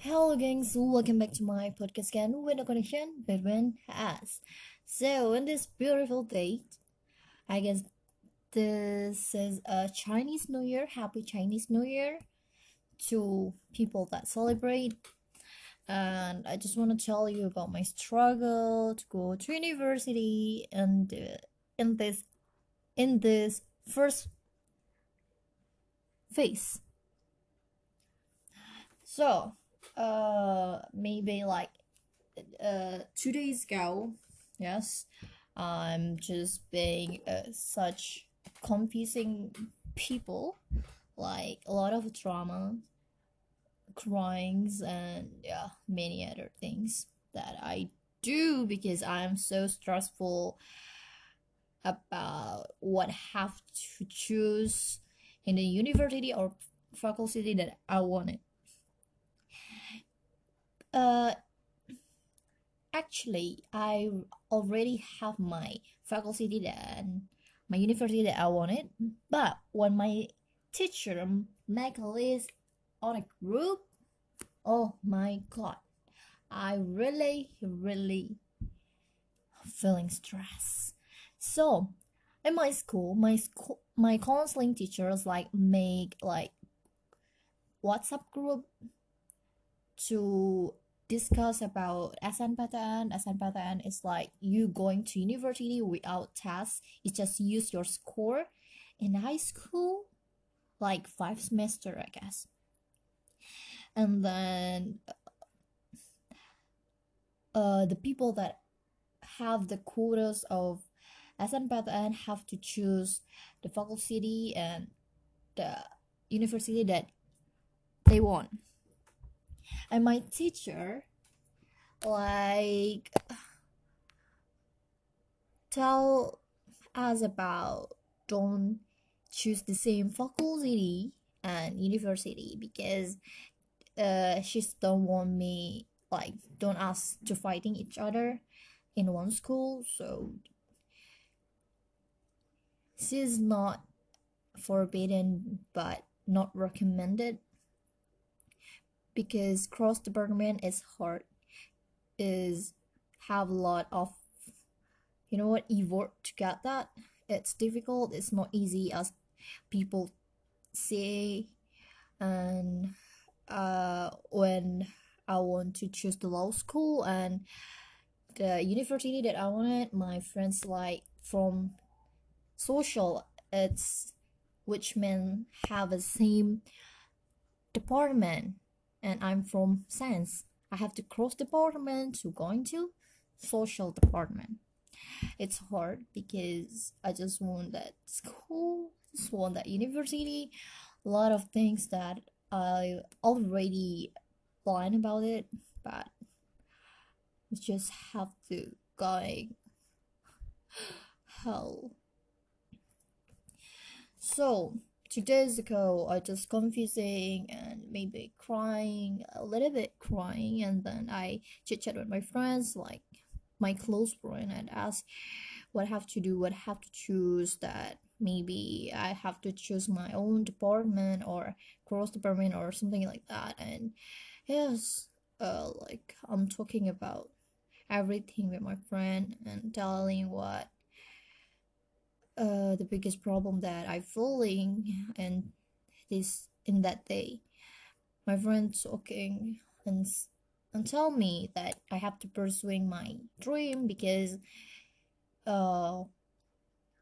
Hello, gangs. Welcome back to my podcast again with a connection between us. So, in this beautiful date, I guess this is a Chinese New Year. Happy Chinese New Year to people that celebrate. And I just want to tell you about my struggle to go to university and uh, in this in this first phase. So, uh, maybe like uh two days ago, yes, I'm just being uh, such confusing people, like a lot of drama, cryings, and yeah, many other things that I do because I'm so stressful about what have to choose in the university or faculty that I wanted. Uh, actually, I already have my faculty that my university that I wanted, but when my teacher make a list on a group, oh my god, I really, really feeling stress. So, in my school, my school, my counseling teachers like make like WhatsApp group to discuss about SNMPTN. SNMPTN is like you going to university without tests. It's just use your score. In high school, like five semester, I guess. And then uh, the people that have the quotas of SNMPTN have to choose the faculty and the university that they want and my teacher like tell us about don't choose the same faculty and university because uh she don't want me like don't ask to fighting each other in one school so she's not forbidden but not recommended because cross the department is hard is have a lot of you know what effort to get that. It's difficult it's not easy as people say. And uh when i want to choose the law school and the university that i wanted my friends like from social. It's which men have the same department and I'm from science. I have to cross department to go into social department. It's hard because I just want that school, just want that university, a lot of things that I already plan about it, but we just have to going hell. So two days ago I just confusing and maybe crying a little bit crying and then I chit chat with my friends like my close friend and ask what I have to do what I have to choose that maybe I have to choose my own department or cross department or something like that and yes uh like I'm talking about everything with my friend and telling what uh, the biggest problem that I feeling and this in that day. My friend talking and and tell me that I have to pursuing my dream because uh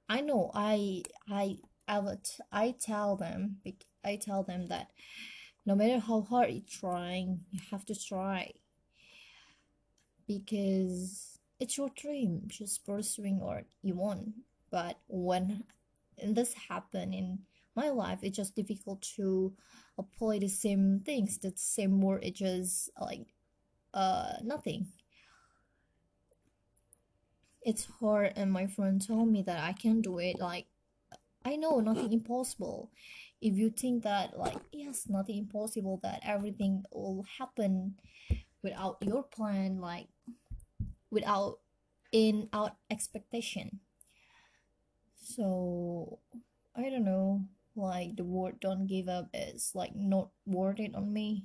I know I I I would I tell them I tell them that no matter how hard you're trying you have to try because it's your dream just pursuing what you want. But when this happened in my life it's just difficult to apply the same things the same word it just like uh nothing. It's hard and my friend told me that i can do it like i know nothing impossible. If you think that like yes nothing impossible that everything will happen without your plan like without in out expectation. So I don't know, like the word don't give up is like not it on me.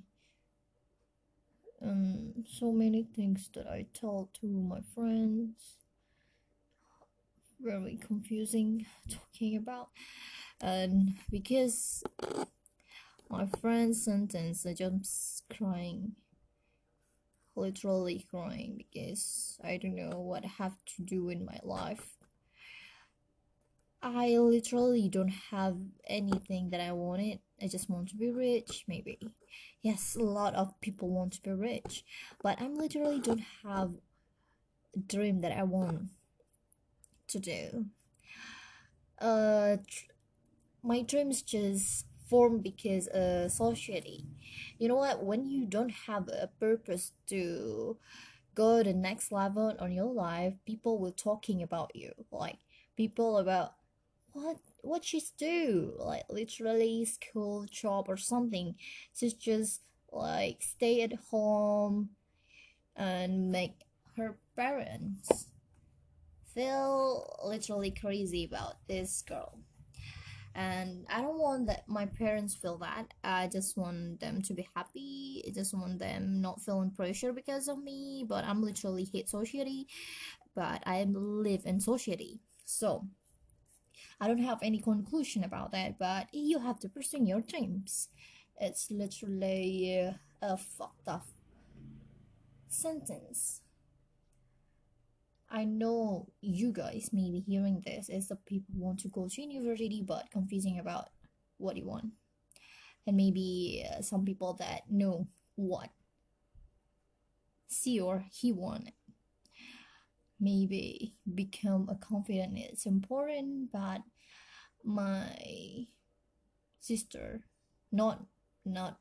um so many things that I tell to my friends. Very confusing talking about, and because my friend's sentence, I just crying, literally crying because I don't know what I have to do in my life. I literally don't have anything that I wanted. I just want to be rich, maybe. Yes, a lot of people want to be rich, but I'm literally don't have a dream that I want to do. Uh, tr- my dreams just form because uh society. You know what? When you don't have a purpose to go the next level on your life, people will talking about you. Like people about what what she's do like literally school job or something she's just like stay at home and make her parents feel literally crazy about this girl. And i don't want that my parents feel that. I just want them to be happy. I just want them not feeling pressure because of me but i'm literally hate society but i live in society. So I don't have any conclusion about that, but you have to pursue your dreams. It's literally a fucked up sentence. I know you guys may be hearing this is the people want to go to university but confusing about what you want. And maybe uh, some people that know what she or he want maybe become a confident it's important but my sister not not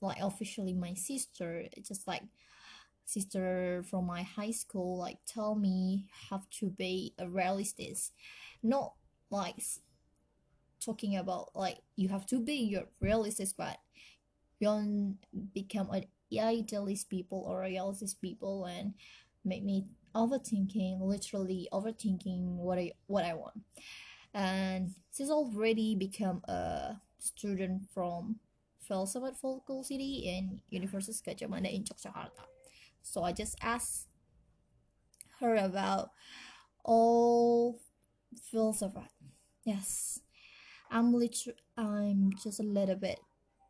like officially my sister just like sister from my high school like tell me have to be a realistic not like talking about like you have to be your realistic but you don't become an idealist people or a realist people and make me overthinking literally overthinking what i what i want and she's already become a student from Filsafat Faculty in University Gadjah Mada in Yogyakarta. So I just asked her about all Filsafat. Yes, I'm liter- I'm just a little bit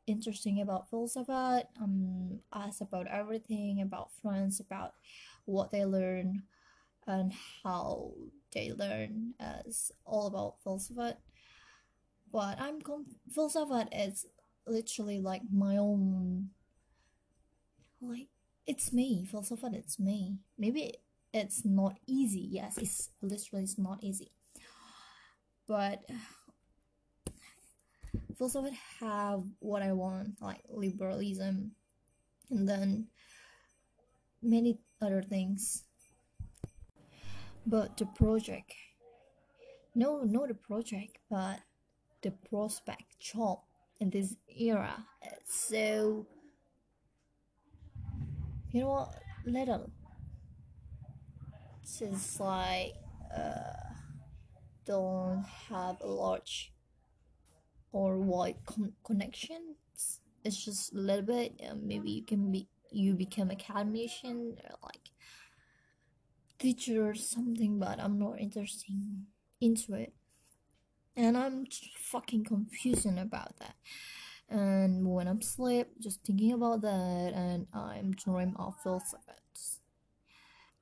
interesting about Filsafat. Um, asked about everything about France, about what they learn, and how they learn as all about Filsafat. But I'm com- Filsafat is literally like my own like it's me Filsafat it's me. Maybe it's not easy. Yes it's literally it's not easy. But Filsafat have what I want like liberalism. And then many other things. But the project no not the project but the prospect job in this era. So you know what little since like uh don't have a large or wide con- connections. It's just a little bit maybe you can be you become academician or like teacher or something? But i'm not interested into it. And i'm fucking confusing about that. And when i'm asleep just thinking about that and i'm dream of Filsafat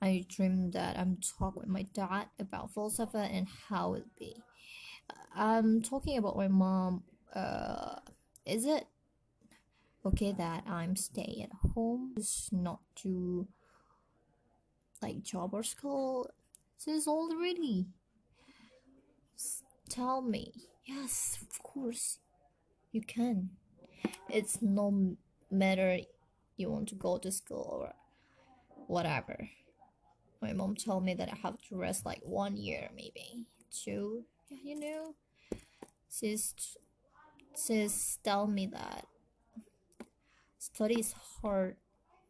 i dream that i'm talking with my dad about Filsafat and how it be. I'm talking about my mom uh is it okay that i'm stay at home just not to like job or school. She's already tell me. Yes of course you can. It's no matter you want to go to school or whatever. My mom told me that i have to rest like one year maybe two. Yeah you know she's she's tell me that study is hard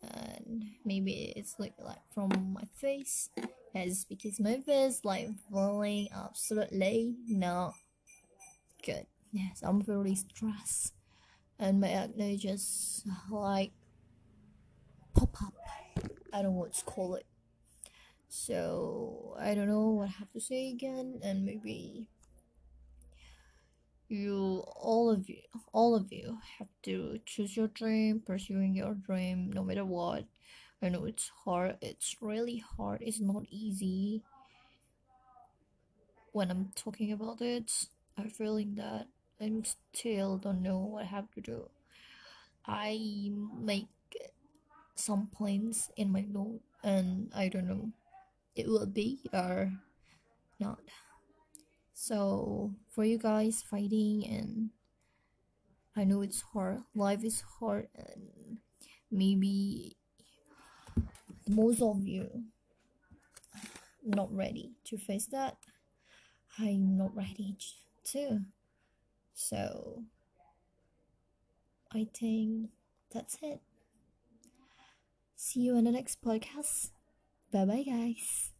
and maybe it's like like from my face. Yes because my face like feeling absolutely not good. Yes i'm very stressed and my acne just like pop up. I don't know what to call it. So I don't know what I have to say again, and maybe you all of you all of you have to choose your dream, pursuing your dream no matter what. I know it's hard, it's really hard, it's not easy. When I'm talking about it, I'm feeling that I'm still don't know what I have to do. I make some plans in my note and I don't know it will be or not. So for you guys fighting and I know it's hard. Life is hard and maybe most of you not ready to face that. I'm not ready too. So I think that's it. See you in the next podcast. Bye bye, guys.